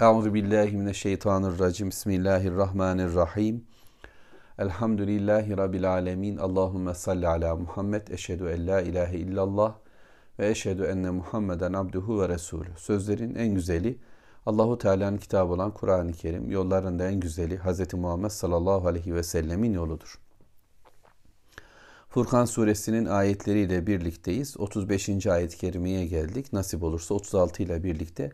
Euzu billahi mineşşeytanirracim. Bismillahirrahmanirrahim. Elhamdülillahi rabbil alamin. Allahumme salli ala Muhammed. Eşhedü en la ilahe illallah ve eşhedü enne Muhammeden abduhu ve resulü. Sözlerin en güzeli Allahu Teala'nın kitabı olan Kur'an-ı Kerim. Yollarında en güzeli Hz. Muhammed sallallahu aleyhi ve sellemin yoludur. Furkan suresinin ayetleriyle birlikteyiz. 35. ayet-i kerimeye geldik. Nasip olursa 36 ile birlikte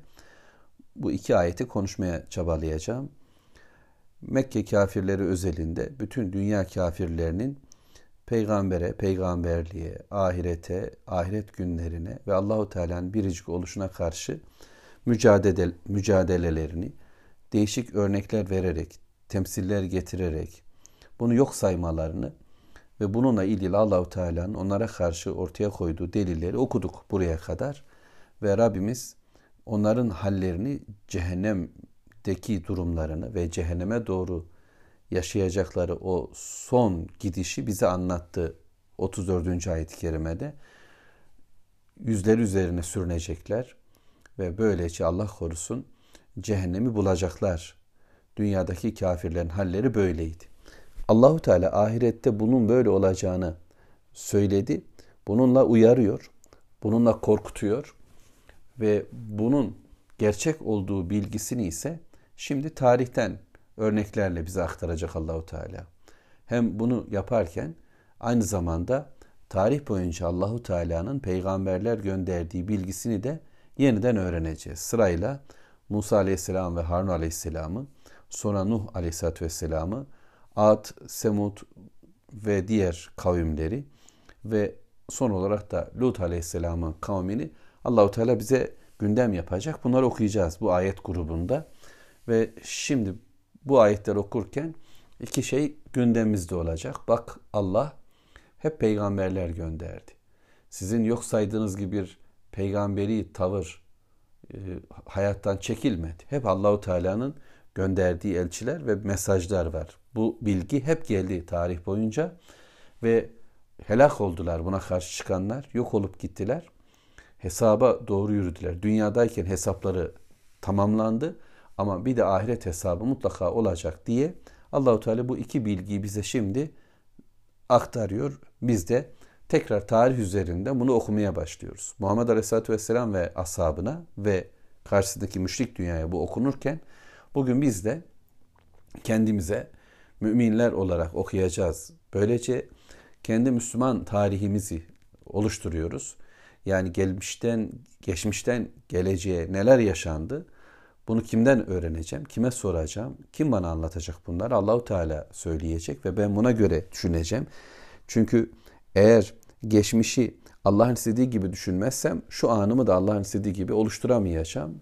bu iki ayeti konuşmaya çabalayacağım. Mekke kafirleri özelinde bütün dünya kafirlerinin peygambere, peygamberliğe, ahirete, ahiret günlerine ve Allahu Teala'nın biricik oluşuna karşı mücadele, mücadelelerini değişik örnekler vererek, temsiller getirerek bunu yok saymalarını ve bununla ilgili Allahu Teala'nın onlara karşı ortaya koyduğu delilleri okuduk buraya kadar ve Rabbimiz onların hallerini cehennemdeki durumlarını ve cehenneme doğru yaşayacakları o son gidişi bize anlattı 34. ayet-i kerimede. Yüzleri üzerine sürünecekler ve böylece Allah korusun cehennemi bulacaklar. Dünyadaki kafirlerin halleri böyleydi. Allahu Teala ahirette bunun böyle olacağını söyledi. Bununla uyarıyor. Bununla korkutuyor ve bunun gerçek olduğu bilgisini ise şimdi tarihten örneklerle bize aktaracak Allahu Teala. Hem bunu yaparken aynı zamanda tarih boyunca Allahu Teala'nın peygamberler gönderdiği bilgisini de yeniden öğreneceğiz. Sırayla Musa Aleyhisselam ve Harun Aleyhisselam'ı, sonra Nuh Aleyhisselatü Vesselam'ı, Ad, Semud ve diğer kavimleri ve son olarak da Lut Aleyhisselam'ın kavmini Allahu Teala bize gündem yapacak. Bunları okuyacağız bu ayet grubunda. Ve şimdi bu ayetleri okurken iki şey gündemimizde olacak. Bak Allah hep peygamberler gönderdi. Sizin yok saydığınız gibi bir peygamberi tavır e, hayattan çekilmedi. Hep Allahu Teala'nın gönderdiği elçiler ve mesajlar var. Bu bilgi hep geldi tarih boyunca ve helak oldular buna karşı çıkanlar, yok olup gittiler hesaba doğru yürüdüler. Dünyadayken hesapları tamamlandı ama bir de ahiret hesabı mutlaka olacak diye Allahu Teala bu iki bilgiyi bize şimdi aktarıyor. Biz de tekrar tarih üzerinde bunu okumaya başlıyoruz. Muhammed Aleyhisselatü Vesselam ve ashabına ve karşısındaki müşrik dünyaya bu okunurken bugün biz de kendimize müminler olarak okuyacağız. Böylece kendi Müslüman tarihimizi oluşturuyoruz. Yani gelmişten, geçmişten geleceğe neler yaşandı? Bunu kimden öğreneceğim? Kime soracağım? Kim bana anlatacak bunları? Allahu Teala söyleyecek ve ben buna göre düşüneceğim. Çünkü eğer geçmişi Allah'ın istediği gibi düşünmezsem şu anımı da Allah'ın istediği gibi oluşturamayacağım.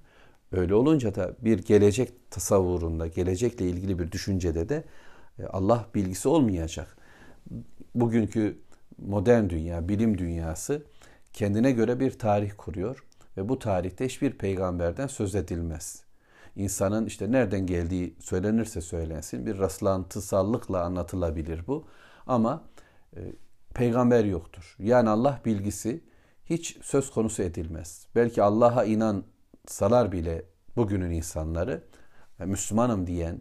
Öyle olunca da bir gelecek tasavvurunda, gelecekle ilgili bir düşüncede de e, Allah bilgisi olmayacak. Bugünkü modern dünya, bilim dünyası kendine göre bir tarih kuruyor ve bu tarihte hiçbir peygamberden söz edilmez. İnsanın işte nereden geldiği söylenirse söylensin bir rastlantısallıkla anlatılabilir bu. Ama e, peygamber yoktur. Yani Allah bilgisi hiç söz konusu edilmez. Belki Allah'a inansalar bile bugünün insanları e, Müslümanım diyen,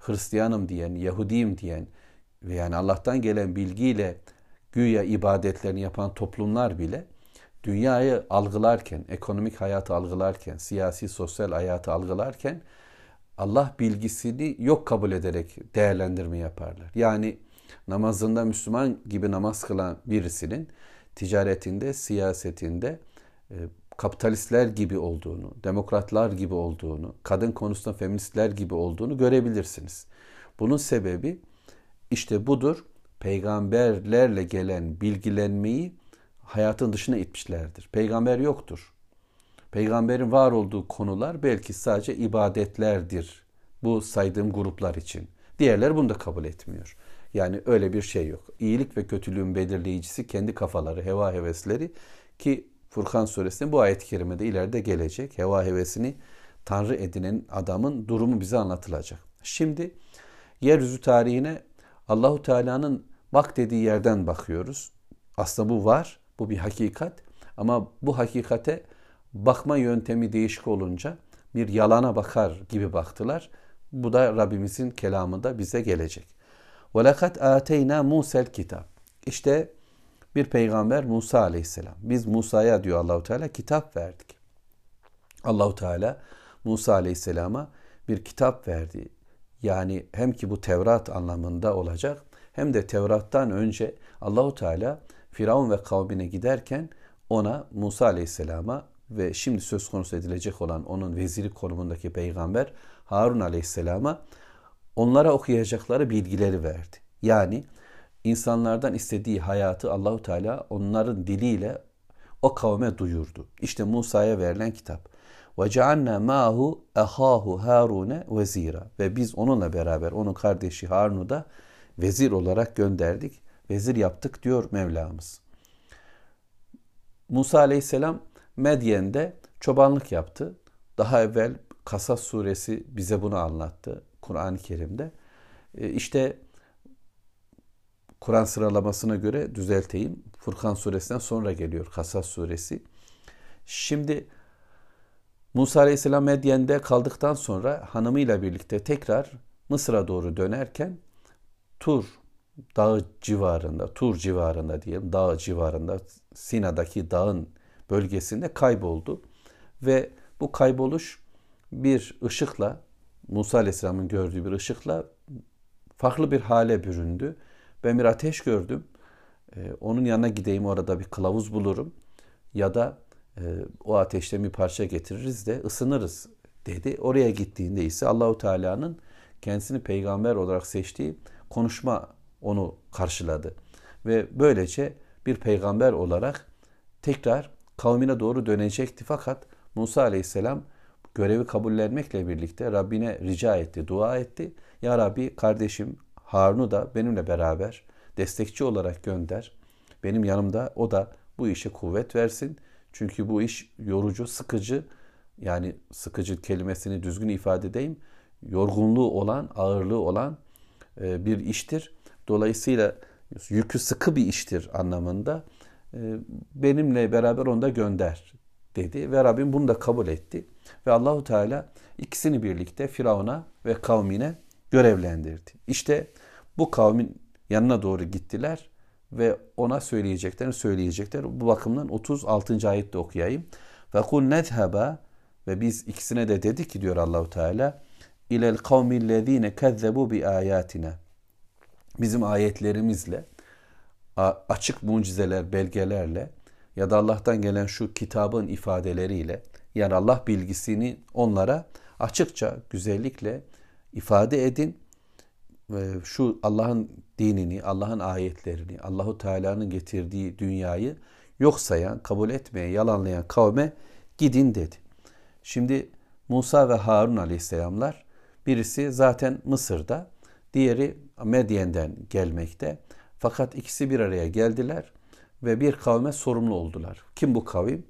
Hristiyanım diyen, Yahudiyim diyen ve yani Allah'tan gelen bilgiyle güya ibadetlerini yapan toplumlar bile dünyayı algılarken, ekonomik hayatı algılarken, siyasi, sosyal hayatı algılarken Allah bilgisini yok kabul ederek değerlendirme yaparlar. Yani namazında Müslüman gibi namaz kılan birisinin ticaretinde, siyasetinde e, kapitalistler gibi olduğunu, demokratlar gibi olduğunu, kadın konusunda feministler gibi olduğunu görebilirsiniz. Bunun sebebi işte budur. Peygamberlerle gelen bilgilenmeyi hayatın dışına itmişlerdir. Peygamber yoktur. Peygamberin var olduğu konular belki sadece ibadetlerdir. Bu saydığım gruplar için. Diğerler bunu da kabul etmiyor. Yani öyle bir şey yok. İyilik ve kötülüğün belirleyicisi kendi kafaları, heva hevesleri ki Furkan suresinde bu ayet-i kerimede ileride gelecek. Heva hevesini tanrı edinen adamın durumu bize anlatılacak. Şimdi yeryüzü tarihine Allahu Teala'nın bak dediği yerden bakıyoruz. Aslında bu var bu bir hakikat ama bu hakikate bakma yöntemi değişik olunca bir yalana bakar gibi baktılar. Bu da Rabbimizin kelamında bize gelecek. وَلَقَدْ آتَيْنَا Musel kitap. İşte bir peygamber Musa aleyhisselam. Biz Musa'ya diyor Allahu Teala kitap verdik. Allahu Teala Musa aleyhisselama bir kitap verdi. Yani hem ki bu Tevrat anlamında olacak hem de Tevrat'tan önce Allahu Teala Firavun ve kavmine giderken ona Musa aleyhisselama ve şimdi söz konusu edilecek olan onun veziri konumundaki peygamber Harun aleyhisselama onlara okuyacakları bilgileri verdi. Yani insanlardan istediği hayatı Allahu Teala onların diliyle o kavme duyurdu. İşte Musa'ya verilen kitap. Ve cealna ma'hu ahahu Harune vezira. Ve biz onunla beraber onun kardeşi Harun'u da vezir olarak gönderdik. Vezir yaptık diyor Mevlamız. Musa aleyhisselam Medyen'de çobanlık yaptı. Daha evvel Kasas suresi bize bunu anlattı Kur'an-ı Kerim'de. E, işte Kur'an sıralamasına göre düzelteyim. Furkan suresinden sonra geliyor Kasas suresi. Şimdi Musa Aleyhisselam Medyen'de kaldıktan sonra hanımıyla birlikte tekrar Mısır'a doğru dönerken Tur dağı civarında, Tur civarında diyelim, dağ civarında, Sina'daki dağın bölgesinde kayboldu. Ve bu kayboluş bir ışıkla, Musa Aleyhisselam'ın gördüğü bir ışıkla farklı bir hale büründü. Ben bir ateş gördüm. Ee, onun yanına gideyim orada bir kılavuz bulurum. Ya da e, o ateşten bir parça getiririz de ısınırız dedi. Oraya gittiğinde ise Allahu Teala'nın kendisini peygamber olarak seçtiği konuşma onu karşıladı. Ve böylece bir peygamber olarak tekrar kavmine doğru dönecekti. Fakat Musa aleyhisselam görevi kabullenmekle birlikte Rabbine rica etti, dua etti. Ya Rabbi kardeşim Harun'u da benimle beraber destekçi olarak gönder. Benim yanımda o da bu işe kuvvet versin. Çünkü bu iş yorucu, sıkıcı yani sıkıcı kelimesini düzgün ifade edeyim. Yorgunluğu olan, ağırlığı olan e, bir iştir. Dolayısıyla yükü sıkı bir iştir anlamında. E, benimle beraber onu da gönder dedi ve Rabbim bunu da kabul etti. Ve Allahu Teala ikisini birlikte Firavun'a ve kavmine görevlendirdi. İşte bu kavmin yanına doğru gittiler ve ona söyleyeceklerini söyleyecekler. Bu bakımdan 36. ayette okuyayım. Ve kul nezheba ve biz ikisine de dedik ki diyor Allahu Teala ilel kavmillezine kezzebu bi ayatina. Bizim ayetlerimizle açık mucizeler, belgelerle ya da Allah'tan gelen şu kitabın ifadeleriyle yani Allah bilgisini onlara açıkça, güzellikle ifade edin şu Allah'ın dinini, Allah'ın ayetlerini, Allahu Teala'nın getirdiği dünyayı yok sayan, kabul etmeye, yalanlayan kavme gidin dedi. Şimdi Musa ve Harun aleyhisselamlar birisi zaten Mısır'da, diğeri Medyen'den gelmekte. Fakat ikisi bir araya geldiler ve bir kavme sorumlu oldular. Kim bu kavim?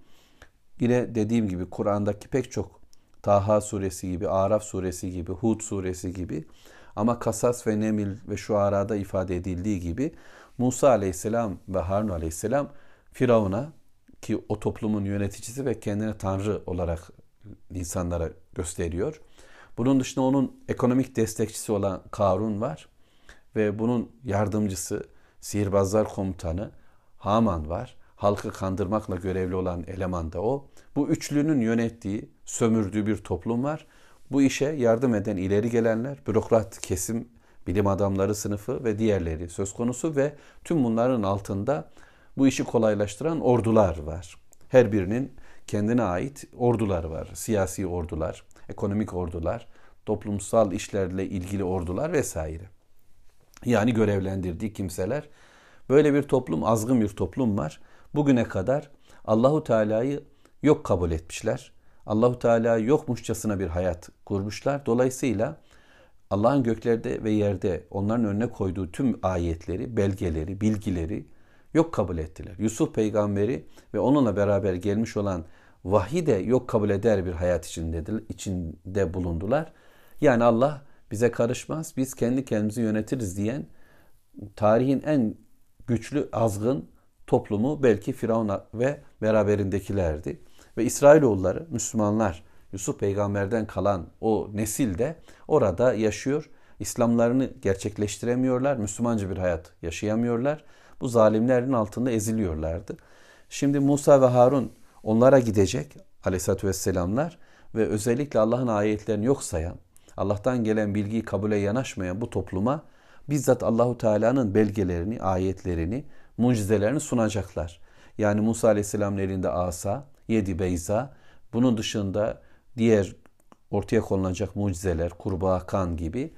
Yine dediğim gibi Kur'an'daki pek çok Taha suresi gibi, Araf suresi gibi, Hud suresi gibi ama Kasas ve Nemil ve şu arada ifade edildiği gibi Musa aleyhisselam ve Harun aleyhisselam Firavun'a ki o toplumun yöneticisi ve kendine tanrı olarak insanlara gösteriyor. Bunun dışında onun ekonomik destekçisi olan Karun var ve bunun yardımcısı sihirbazlar komutanı Haman var. Halkı kandırmakla görevli olan eleman da o. Bu üçlünün yönettiği, sömürdüğü bir toplum var bu işe yardım eden ileri gelenler, bürokrat kesim, bilim adamları sınıfı ve diğerleri söz konusu ve tüm bunların altında bu işi kolaylaştıran ordular var. Her birinin kendine ait ordular var. Siyasi ordular, ekonomik ordular, toplumsal işlerle ilgili ordular vesaire. Yani görevlendirdiği kimseler. Böyle bir toplum, azgın bir toplum var. Bugüne kadar Allahu Teala'yı yok kabul etmişler. Allahu Teala yokmuşçasına bir hayat kurmuşlar. Dolayısıyla Allah'ın göklerde ve yerde onların önüne koyduğu tüm ayetleri, belgeleri, bilgileri yok kabul ettiler. Yusuf peygamberi ve onunla beraber gelmiş olan vahiy de yok kabul eder bir hayat içinde, içinde bulundular. Yani Allah bize karışmaz, biz kendi kendimizi yönetiriz diyen tarihin en güçlü azgın toplumu belki Firavun ve beraberindekilerdi. Ve İsrailoğulları, Müslümanlar Yusuf peygamberden kalan o nesil de orada yaşıyor. İslamlarını gerçekleştiremiyorlar. Müslümanca bir hayat yaşayamıyorlar. Bu zalimlerin altında eziliyorlardı. Şimdi Musa ve Harun onlara gidecek aleyhissalatü vesselamlar ve özellikle Allah'ın ayetlerini yok sayan, Allah'tan gelen bilgiyi kabule yanaşmayan bu topluma bizzat Allahu Teala'nın belgelerini, ayetlerini, mucizelerini sunacaklar. Yani Musa Aleyhisselam'ın elinde asa, yedi beyza, bunun dışında diğer ortaya konulacak mucizeler, kurbağa kan gibi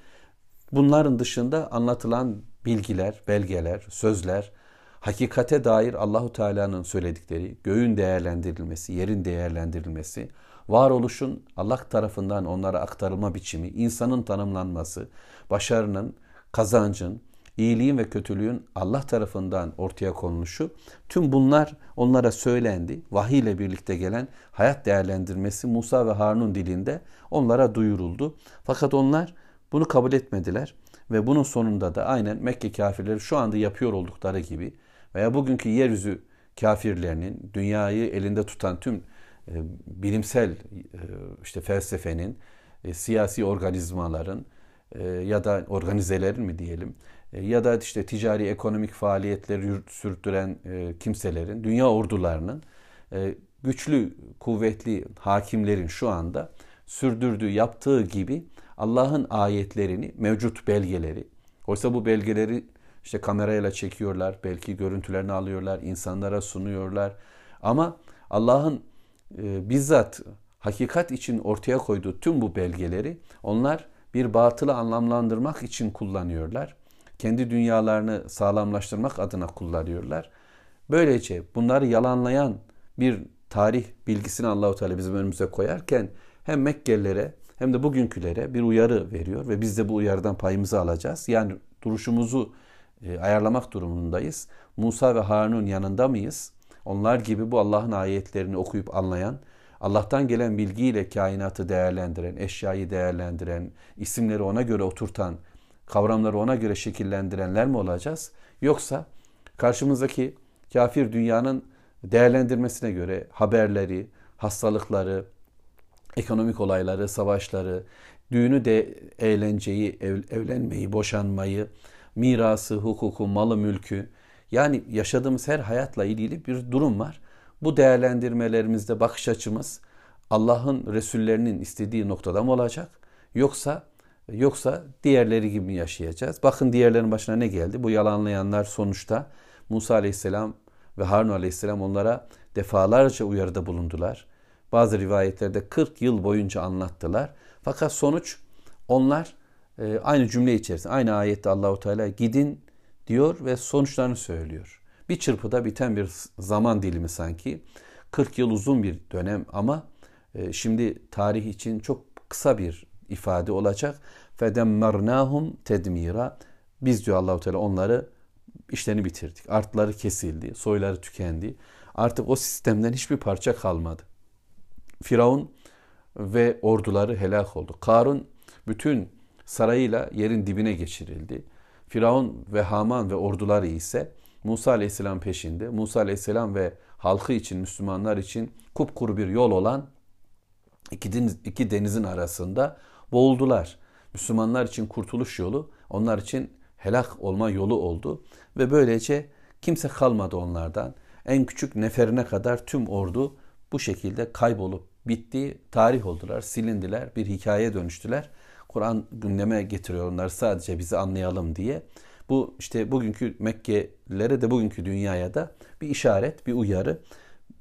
bunların dışında anlatılan bilgiler, belgeler, sözler, hakikate dair Allahu Teala'nın söyledikleri, göğün değerlendirilmesi, yerin değerlendirilmesi, varoluşun Allah tarafından onlara aktarılma biçimi, insanın tanımlanması, başarının, kazancın, iyiliğin ve kötülüğün Allah tarafından ortaya konuluşu, tüm bunlar onlara söylendi. Vahiy ile birlikte gelen hayat değerlendirmesi Musa ve Harun'un dilinde onlara duyuruldu. Fakat onlar bunu kabul etmediler ve bunun sonunda da aynen Mekke kafirleri şu anda yapıyor oldukları gibi veya bugünkü yeryüzü kafirlerinin dünyayı elinde tutan tüm e, bilimsel e, işte felsefenin, e, siyasi organizmaların e, ya da organizelerin mi diyelim e, ya da işte ticari ekonomik faaliyetleri sürdüren e, kimselerin, dünya ordularının e, güçlü, kuvvetli hakimlerin şu anda sürdürdüğü, yaptığı gibi Allah'ın ayetlerini, mevcut belgeleri, oysa bu belgeleri işte kamerayla çekiyorlar, belki görüntülerini alıyorlar, insanlara sunuyorlar. Ama Allah'ın e, bizzat hakikat için ortaya koyduğu tüm bu belgeleri onlar bir batılı anlamlandırmak için kullanıyorlar. Kendi dünyalarını sağlamlaştırmak adına kullanıyorlar. Böylece bunları yalanlayan bir tarih bilgisini Allahu Teala bizim önümüze koyarken hem Mekkelilere hem de bugünkülere bir uyarı veriyor ve biz de bu uyarıdan payımızı alacağız. Yani duruşumuzu e, ayarlamak durumundayız. Musa ve Harun'un yanında mıyız? Onlar gibi bu Allah'ın ayetlerini okuyup anlayan, Allah'tan gelen bilgiyle kainatı değerlendiren, eşyayı değerlendiren, isimleri ona göre oturtan, kavramları ona göre şekillendirenler mi olacağız? Yoksa karşımızdaki kafir dünyanın değerlendirmesine göre haberleri, hastalıkları, ekonomik olayları, savaşları, düğünü de eğlenceyi, ev, evlenmeyi, boşanmayı, mirası, hukuku, malı, mülkü yani yaşadığımız her hayatla ilgili bir durum var. Bu değerlendirmelerimizde bakış açımız Allah'ın Resullerinin istediği noktada mı olacak? Yoksa yoksa diğerleri gibi mi yaşayacağız? Bakın diğerlerin başına ne geldi? Bu yalanlayanlar sonuçta Musa Aleyhisselam ve Harun Aleyhisselam onlara defalarca uyarıda bulundular. Bazı rivayetlerde 40 yıl boyunca anlattılar. Fakat sonuç onlar e, aynı cümle içerisinde aynı ayette Allahu Teala gidin diyor ve sonuçlarını söylüyor. Bir çırpıda biten bir zaman dilimi sanki. 40 yıl uzun bir dönem ama e, şimdi tarih için çok kısa bir ifade olacak. Fedemmernahum tedmira. Biz diyor Allahu Teala onları işlerini bitirdik. Artları kesildi, soyları tükendi. Artık o sistemden hiçbir parça kalmadı. Firavun ve orduları helak oldu. Karun bütün sarayıyla yerin dibine geçirildi. Firavun ve Haman ve orduları ise Musa Aleyhisselam peşinde. Musa Aleyhisselam ve halkı için, Müslümanlar için kupkuru bir yol olan iki, deniz, iki denizin arasında boğuldular. Müslümanlar için kurtuluş yolu, onlar için helak olma yolu oldu. Ve böylece kimse kalmadı onlardan. En küçük neferine kadar tüm ordu bu şekilde kaybolup bitti, tarih oldular, silindiler, bir hikaye dönüştüler. Kur'an gündeme getiriyor onları sadece bizi anlayalım diye. Bu işte bugünkü Mekkelilere de bugünkü dünyaya da bir işaret, bir uyarı.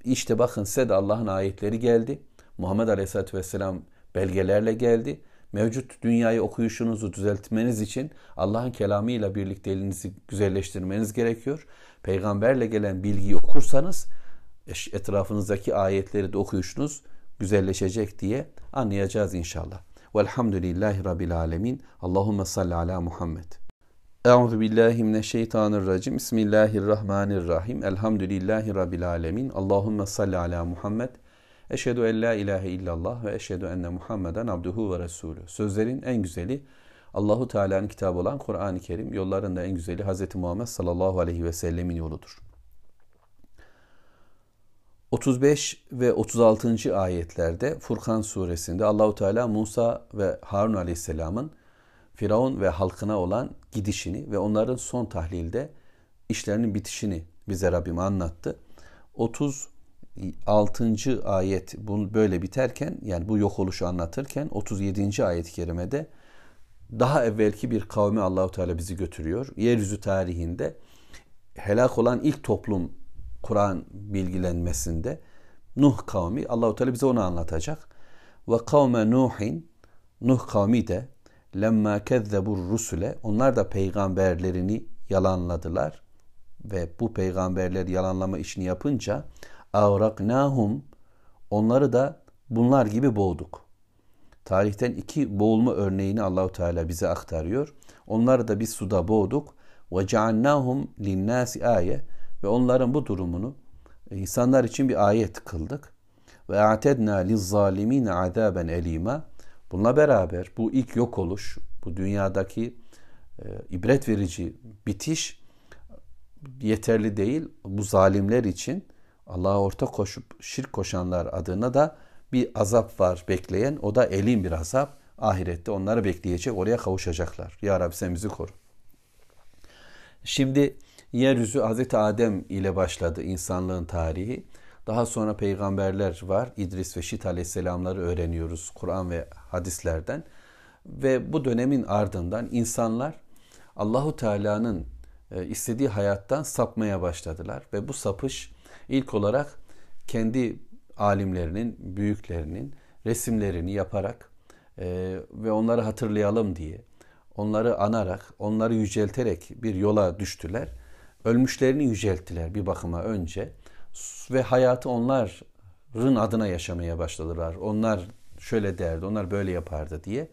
İşte bakın size de Allah'ın ayetleri geldi. Muhammed Aleyhisselatü Vesselam belgelerle geldi. Mevcut dünyayı okuyuşunuzu düzeltmeniz için Allah'ın kelamıyla birlikte elinizi güzelleştirmeniz gerekiyor. Peygamberle gelen bilgiyi okursanız etrafınızdaki ayetleri de okuyuşunuz güzelleşecek diye anlayacağız inşallah. Velhamdülillahi Rabbil Alemin. Allahümme salli ala Muhammed. Euzu billahi mineşşeytanirracim. Bismillahirrahmanirrahim. Elhamdülillahi Rabbil Alemin. Allahümme salli ala Muhammed. Eşhedü en la ilahe illallah ve eşhedü enne Muhammeden abduhu ve resulü. Sözlerin en güzeli Allahu Teala'nın kitabı olan Kur'an-ı Kerim, yolların da en güzeli Hz. Muhammed sallallahu aleyhi ve sellemin yoludur. 35 ve 36. ayetlerde Furkan suresinde Allahu Teala Musa ve Harun aleyhisselamın Firavun ve halkına olan gidişini ve onların son tahlilde işlerinin bitişini bize Rabbim anlattı. 36. ayet böyle biterken yani bu yok oluşu anlatırken 37. ayet-i kerimede daha evvelki bir kavmi Allahu Teala bizi götürüyor. Yeryüzü tarihinde helak olan ilk toplum Kur'an bilgilenmesinde Nuh kavmi Allahu Teala bize onu anlatacak. Ve kavme Nuhin Nuh kavmi de lemma kezzebur rusule onlar da peygamberlerini yalanladılar ve bu peygamberler yalanlama işini yapınca avraknahum onları da bunlar gibi boğduk. Tarihten iki boğulma örneğini Allahu Teala bize aktarıyor. Onları da biz suda boğduk. Ve ceannahum linnâsi aye ve onların bu durumunu insanlar için bir ayet kıldık. Ve a'tedna lizzalimin azaben elima. Bununla beraber bu ilk yok oluş, bu dünyadaki e, ibret verici bitiş yeterli değil. Bu zalimler için Allah'a ortak koşup şirk koşanlar adına da bir azap var bekleyen. O da elin bir azap. Ahirette onları bekleyecek. Oraya kavuşacaklar. Ya Rabbi sen bizi koru. Şimdi yeryüzü Hazreti Adem ile başladı insanlığın tarihi. Daha sonra peygamberler var. İdris ve Şit aleyhisselamları öğreniyoruz Kur'an ve hadislerden. Ve bu dönemin ardından insanlar Allahu Teala'nın e, istediği hayattan sapmaya başladılar ve bu sapış ilk olarak kendi alimlerinin, büyüklerinin resimlerini yaparak e, ve onları hatırlayalım diye, onları anarak, onları yücelterek bir yola düştüler. Ölmüşlerini yücelttiler bir bakıma önce ve hayatı onların adına yaşamaya başladılar. Onlar şöyle derdi, onlar böyle yapardı diye.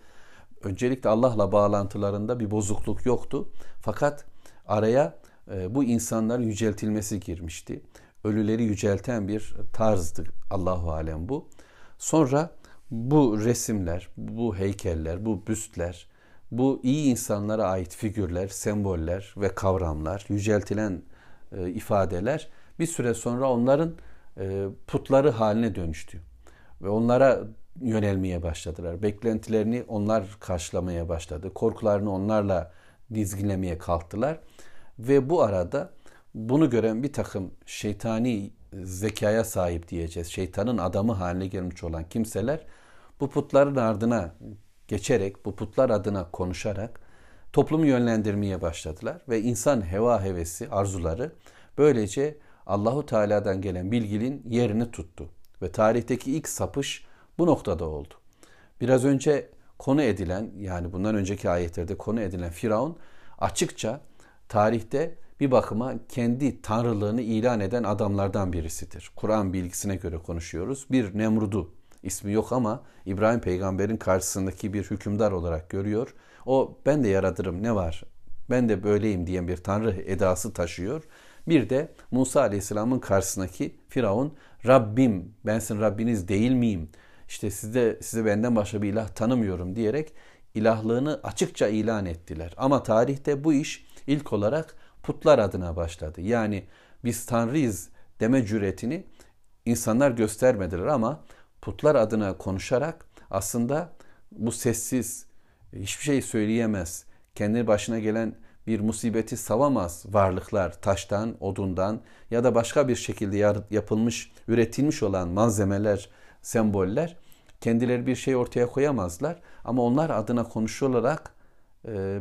Öncelikle Allah'la bağlantılarında bir bozukluk yoktu. Fakat araya e, bu insanların yüceltilmesi girmişti. Ölüleri yücelten bir tarzdı Allahu alem bu. Sonra bu resimler, bu heykeller, bu büstler, bu iyi insanlara ait figürler, semboller ve kavramlar, yüceltilen e, ifadeler bir süre sonra onların e, putları haline dönüştü. Ve onlara yönelmeye başladılar. Beklentilerini onlar karşılamaya başladı. Korkularını onlarla dizginlemeye kalktılar. Ve bu arada bunu gören bir takım şeytani zekaya sahip diyeceğiz. Şeytanın adamı haline gelmiş olan kimseler bu putların ardına geçerek, bu putlar adına konuşarak toplumu yönlendirmeye başladılar ve insan heva hevesi, arzuları böylece Allahu Teala'dan gelen bilginin yerini tuttu ve tarihteki ilk sapış bu noktada oldu. Biraz önce konu edilen yani bundan önceki ayetlerde konu edilen Firavun açıkça tarihte bir bakıma kendi tanrılığını ilan eden adamlardan birisidir. Kur'an bilgisine göre konuşuyoruz. Bir Nemrud'u ismi yok ama İbrahim peygamberin karşısındaki bir hükümdar olarak görüyor. O ben de yaratırım ne var ben de böyleyim diyen bir tanrı edası taşıyor. Bir de Musa aleyhisselamın karşısındaki Firavun Rabbim ben sizin Rabbiniz değil miyim? İşte size, size benden başka bir ilah tanımıyorum diyerek ilahlığını açıkça ilan ettiler. Ama tarihte bu iş ilk olarak putlar adına başladı. Yani biz tanrıyız deme cüretini insanlar göstermediler ama putlar adına konuşarak aslında bu sessiz, hiçbir şey söyleyemez, kendi başına gelen bir musibeti savamaz varlıklar taştan, odundan ya da başka bir şekilde yapılmış, üretilmiş olan malzemeler, semboller kendileri bir şey ortaya koyamazlar. Ama onlar adına konuşularak e,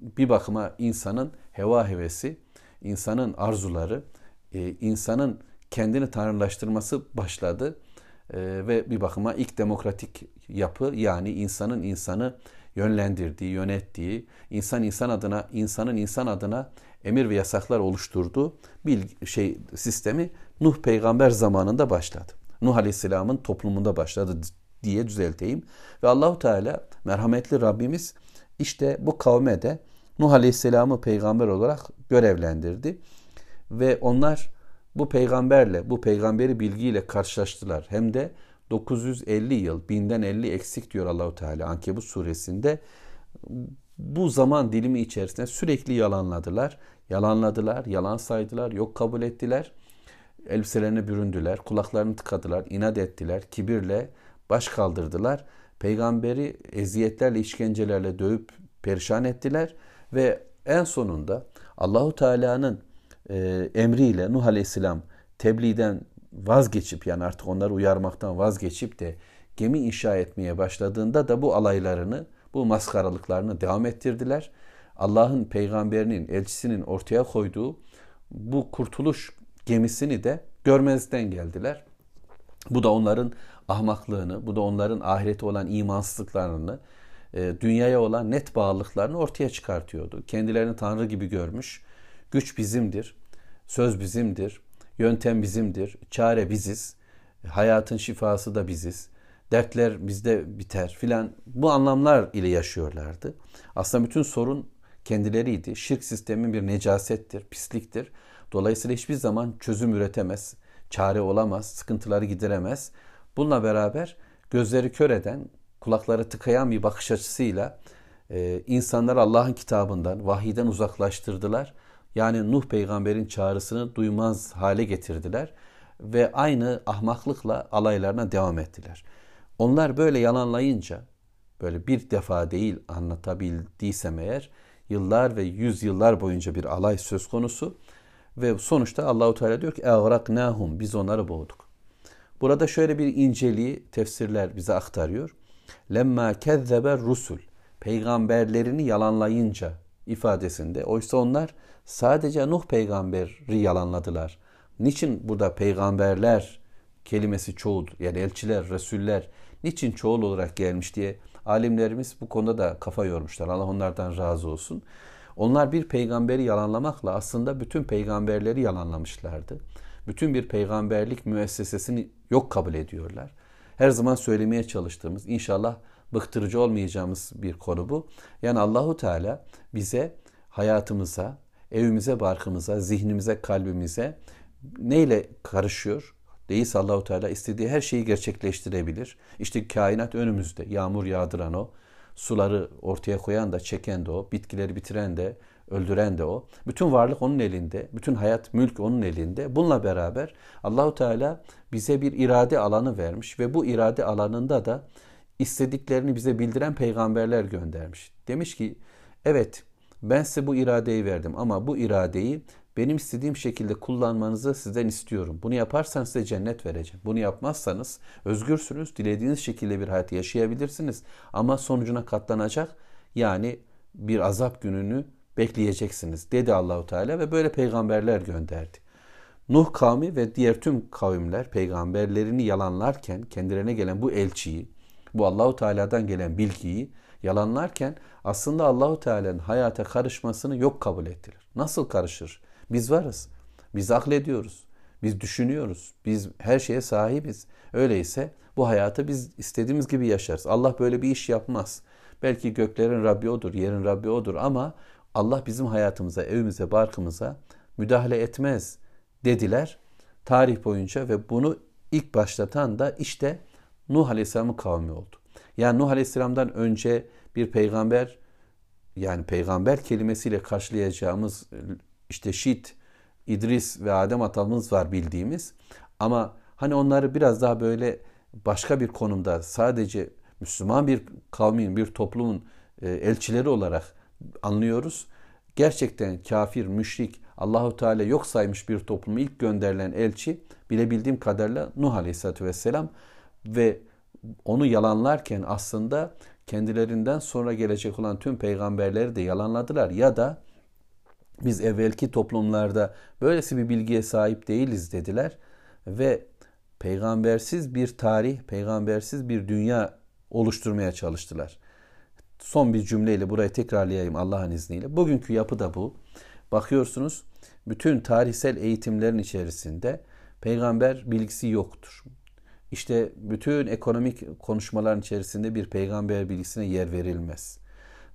bir bakıma insanın heva hevesi, insanın arzuları, e, insanın kendini tanrılaştırması başladı e, ve bir bakıma ilk demokratik yapı yani insanın insanı yönlendirdiği, yönettiği, insan insan adına, insanın insan adına emir ve yasaklar oluşturduğu bir şey sistemi Nuh peygamber zamanında başladı. Nuh Aleyhisselam'ın toplumunda başladı diye düzelteyim. Ve Allahu Teala merhametli Rabbimiz işte bu kavme de Nuh Aleyhisselam'ı peygamber olarak görevlendirdi. Ve onlar bu peygamberle, bu peygamberi bilgiyle karşılaştılar. Hem de 950 yıl, binden 50 eksik diyor Allahu Teala Ankebut suresinde. Bu zaman dilimi içerisinde sürekli yalanladılar. Yalanladılar, yalan saydılar, yok kabul ettiler. elbiselerine büründüler, kulaklarını tıkadılar, inat ettiler, kibirle baş kaldırdılar. Peygamberi eziyetlerle, işkencelerle dövüp perişan ettiler ve en sonunda Allahu Teala'nın e, emriyle Nuh Aleyhisselam tebliğden vazgeçip yani artık onları uyarmaktan vazgeçip de gemi inşa etmeye başladığında da bu alaylarını, bu maskaralıklarını devam ettirdiler. Allah'ın peygamberinin, elçisinin ortaya koyduğu bu kurtuluş gemisini de görmezden geldiler. Bu da onların ahmaklığını, bu da onların ahirete olan imansızlıklarını, e, dünyaya olan net bağlılıklarını ortaya çıkartıyordu. Kendilerini Tanrı gibi görmüş. Güç bizimdir, söz bizimdir, yöntem bizimdir, çare biziz, hayatın şifası da biziz, dertler bizde biter filan bu anlamlar ile yaşıyorlardı. Aslında bütün sorun kendileriydi. Şirk sistemin bir necasettir, pisliktir. Dolayısıyla hiçbir zaman çözüm üretemez, çare olamaz, sıkıntıları gideremez. Bununla beraber gözleri kör eden, kulakları tıkayan bir bakış açısıyla e, insanlar Allah'ın kitabından, vahiyden uzaklaştırdılar. Yani Nuh peygamberin çağrısını duymaz hale getirdiler ve aynı ahmaklıkla alaylarına devam ettiler. Onlar böyle yalanlayınca, böyle bir defa değil anlatabildiysem eğer, yıllar ve yüz yıllar boyunca bir alay söz konusu ve sonuçta Allahu Teala diyor ki "Eğraknahum" biz onları boğduk. Burada şöyle bir inceliği tefsirler bize aktarıyor. Lemma kezzebe rusul peygamberlerini yalanlayınca ifadesinde oysa onlar sadece Nuh peygamberi yalanladılar. Niçin burada peygamberler kelimesi çoğul yani elçiler, resuller niçin çoğul olarak gelmiş diye alimlerimiz bu konuda da kafa yormuşlar. Allah onlardan razı olsun. Onlar bir peygamberi yalanlamakla aslında bütün peygamberleri yalanlamışlardı. Bütün bir peygamberlik müessesesini yok kabul ediyorlar. Her zaman söylemeye çalıştığımız, inşallah bıktırıcı olmayacağımız bir konu bu. Yani Allahu Teala bize hayatımıza, evimize, barkımıza, zihnimize, kalbimize neyle karışıyor? Değilse Allahu Teala istediği her şeyi gerçekleştirebilir. İşte kainat önümüzde. Yağmur yağdıran o. Suları ortaya koyan da çeken de o. Bitkileri bitiren de öldüren de o. Bütün varlık onun elinde. Bütün hayat, mülk onun elinde. Bununla beraber Allahu Teala bize bir irade alanı vermiş ve bu irade alanında da istediklerini bize bildiren peygamberler göndermiş. Demiş ki evet ben size bu iradeyi verdim ama bu iradeyi benim istediğim şekilde kullanmanızı sizden istiyorum. Bunu yaparsanız size cennet vereceğim. Bunu yapmazsanız özgürsünüz. Dilediğiniz şekilde bir hayat yaşayabilirsiniz. Ama sonucuna katlanacak yani bir azap gününü bekleyeceksiniz dedi Allahu Teala ve böyle peygamberler gönderdi. Nuh kavmi ve diğer tüm kavimler peygamberlerini yalanlarken kendilerine gelen bu elçiyi, bu Allahu Teala'dan gelen bilgiyi yalanlarken aslında Allahu Teala'nın hayata karışmasını yok kabul ettiler. Nasıl karışır? Biz varız. Biz aklediyoruz. Biz düşünüyoruz. Biz her şeye sahibiz. Öyleyse bu hayatı biz istediğimiz gibi yaşarız. Allah böyle bir iş yapmaz. Belki göklerin Rabbi odur, yerin Rabbi odur ama Allah bizim hayatımıza, evimize, barkımıza müdahale etmez dediler tarih boyunca ve bunu ilk başlatan da işte Nuh Aleyhisselam'ın kavmi oldu. Yani Nuh Aleyhisselam'dan önce bir peygamber yani peygamber kelimesiyle karşılayacağımız işte Şit, İdris ve Adem atamız var bildiğimiz. Ama hani onları biraz daha böyle başka bir konumda sadece Müslüman bir kavmin, bir toplumun e, elçileri olarak anlıyoruz. Gerçekten kafir, müşrik, Allahu Teala yok saymış bir toplumu ilk gönderilen elçi bilebildiğim kadarıyla Nuh Aleyhisselatü Vesselam ve onu yalanlarken aslında kendilerinden sonra gelecek olan tüm peygamberleri de yalanladılar ya da biz evvelki toplumlarda böylesi bir bilgiye sahip değiliz dediler ve peygambersiz bir tarih, peygambersiz bir dünya oluşturmaya çalıştılar. Son bir cümleyle burayı tekrarlayayım Allah'ın izniyle. Bugünkü yapı da bu. Bakıyorsunuz bütün tarihsel eğitimlerin içerisinde peygamber bilgisi yoktur. İşte bütün ekonomik konuşmaların içerisinde bir peygamber bilgisine yer verilmez.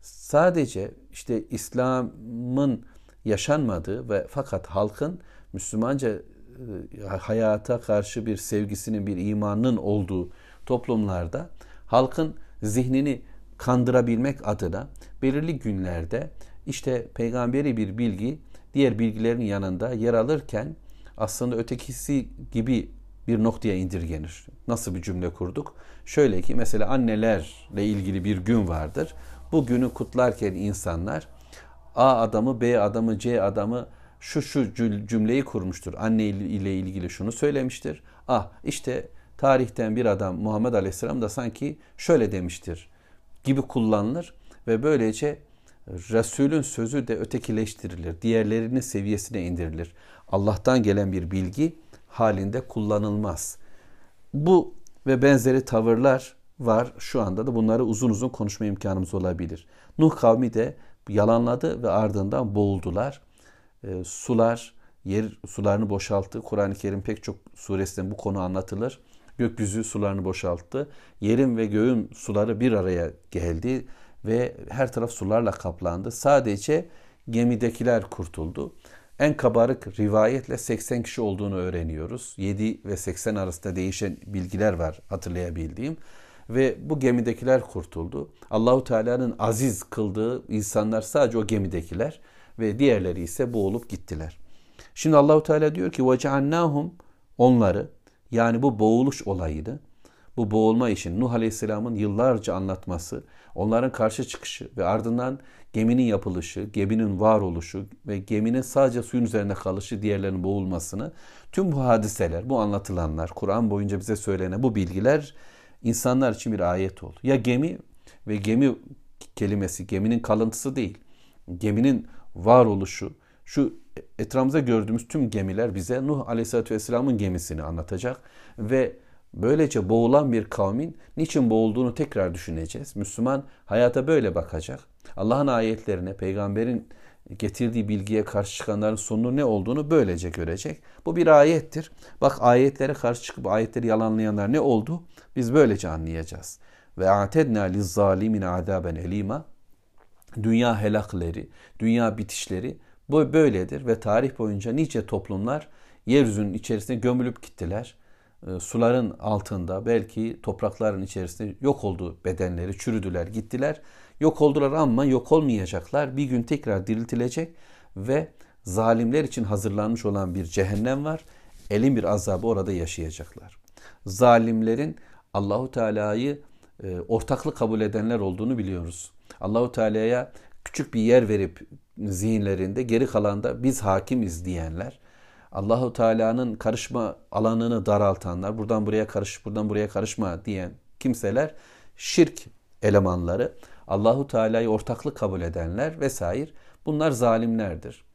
Sadece işte İslam'ın yaşanmadığı ve fakat halkın Müslümanca e, hayata karşı bir sevgisinin, bir imanının olduğu toplumlarda halkın zihnini kandırabilmek adına belirli günlerde işte peygamberi bir bilgi diğer bilgilerin yanında yer alırken aslında ötekisi gibi bir noktaya indirgenir. Nasıl bir cümle kurduk? Şöyle ki mesela annelerle ilgili bir gün vardır. Bu günü kutlarken insanlar A adamı, B adamı, C adamı şu şu cümleyi kurmuştur. Anne ile ilgili şunu söylemiştir. Ah işte tarihten bir adam Muhammed Aleyhisselam da sanki şöyle demiştir gibi kullanılır ve böylece Resulün sözü de ötekileştirilir. Diğerlerinin seviyesine indirilir. Allah'tan gelen bir bilgi halinde kullanılmaz. Bu ve benzeri tavırlar var. Şu anda da bunları uzun uzun konuşma imkanımız olabilir. Nuh kavmi de yalanladı ve ardından boğuldular. E, sular, yer sularını boşalttı. Kur'an-ı Kerim pek çok suresinde bu konu anlatılır. Gökyüzü sularını boşalttı. Yerin ve göğün suları bir araya geldi ve her taraf sularla kaplandı. Sadece gemidekiler kurtuldu. En kabarık rivayetle 80 kişi olduğunu öğreniyoruz. 7 ve 80 arasında değişen bilgiler var hatırlayabildiğim. Ve bu gemidekiler kurtuldu. Allahu Teala'nın aziz kıldığı insanlar sadece o gemidekiler ve diğerleri ise boğulup gittiler. Şimdi Allahu Teala diyor ki: "Ve cealnahum onları yani bu boğuluş olayını bu boğulma işin Nuh Aleyhisselam'ın yıllarca anlatması, onların karşı çıkışı ve ardından geminin yapılışı, geminin varoluşu ve geminin sadece suyun üzerinde kalışı, diğerlerinin boğulmasını, tüm bu hadiseler, bu anlatılanlar, Kur'an boyunca bize söylenen bu bilgiler insanlar için bir ayet oldu. Ya gemi ve gemi kelimesi geminin kalıntısı değil. Geminin varoluşu, şu etrafımızda gördüğümüz tüm gemiler bize Nuh Aleyhisselatü Vesselam'ın gemisini anlatacak ve böylece boğulan bir kavmin niçin boğulduğunu tekrar düşüneceğiz. Müslüman hayata böyle bakacak. Allah'ın ayetlerine, peygamberin getirdiği bilgiye karşı çıkanların sonu ne olduğunu böylece görecek. Bu bir ayettir. Bak ayetlere karşı çıkıp ayetleri yalanlayanlar ne oldu? Biz böylece anlayacağız. Ve atedna lizzalimin adaben elima. Dünya helakleri, dünya bitişleri bu böyledir ve tarih boyunca nice toplumlar yeryüzünün içerisine gömülüp gittiler. E, suların altında belki toprakların içerisinde yok oldu bedenleri, çürüdüler, gittiler. Yok oldular ama yok olmayacaklar. Bir gün tekrar diriltilecek ve zalimler için hazırlanmış olan bir cehennem var. Elin bir azabı orada yaşayacaklar. Zalimlerin Allahu Teala'yı e, ortaklık kabul edenler olduğunu biliyoruz. Allahu Teala'ya küçük bir yer verip zihinlerinde geri kalanda biz hakimiz diyenler, Allahu Teala'nın karışma alanını daraltanlar, buradan buraya karış, buradan buraya karışma diyen kimseler şirk elemanları, Allahu Teala'yı ortaklık kabul edenler vesaire bunlar zalimlerdir.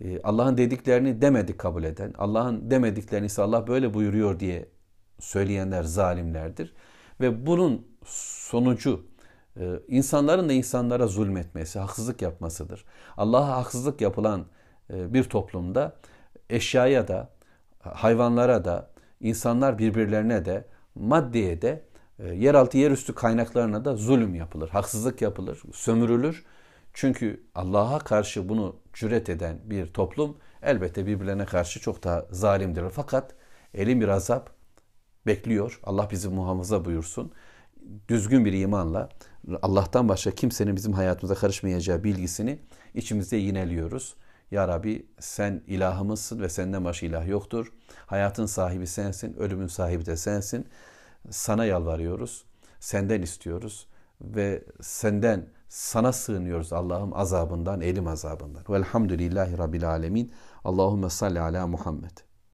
Ee, Allah'ın dediklerini demedik kabul eden, Allah'ın demediklerini ise Allah böyle buyuruyor diye söyleyenler zalimlerdir. Ve bunun sonucu e, insanların da insanlara zulmetmesi, haksızlık yapmasıdır. Allah'a haksızlık yapılan e, bir toplumda eşyaya da, hayvanlara da, insanlar birbirlerine de, maddeye de, e, yeraltı yerüstü kaynaklarına da zulüm yapılır, haksızlık yapılır, sömürülür. Çünkü Allah'a karşı bunu cüret eden bir toplum elbette birbirlerine karşı çok daha zalimdir. Fakat elin bir azap bekliyor. Allah bizi muhafaza buyursun. Düzgün bir imanla Allah'tan başka kimsenin bizim hayatımıza karışmayacağı bilgisini içimizde yineliyoruz. Ya Rabbi sen ilahımızsın ve senden başka ilah yoktur. Hayatın sahibi sensin, ölümün sahibi de sensin. Sana yalvarıyoruz, senden istiyoruz ve senden sana sığınıyoruz Allah'ım azabından, elim azabından. Velhamdülillahi Rabbil Alemin. Allahümme salli ala Muhammed.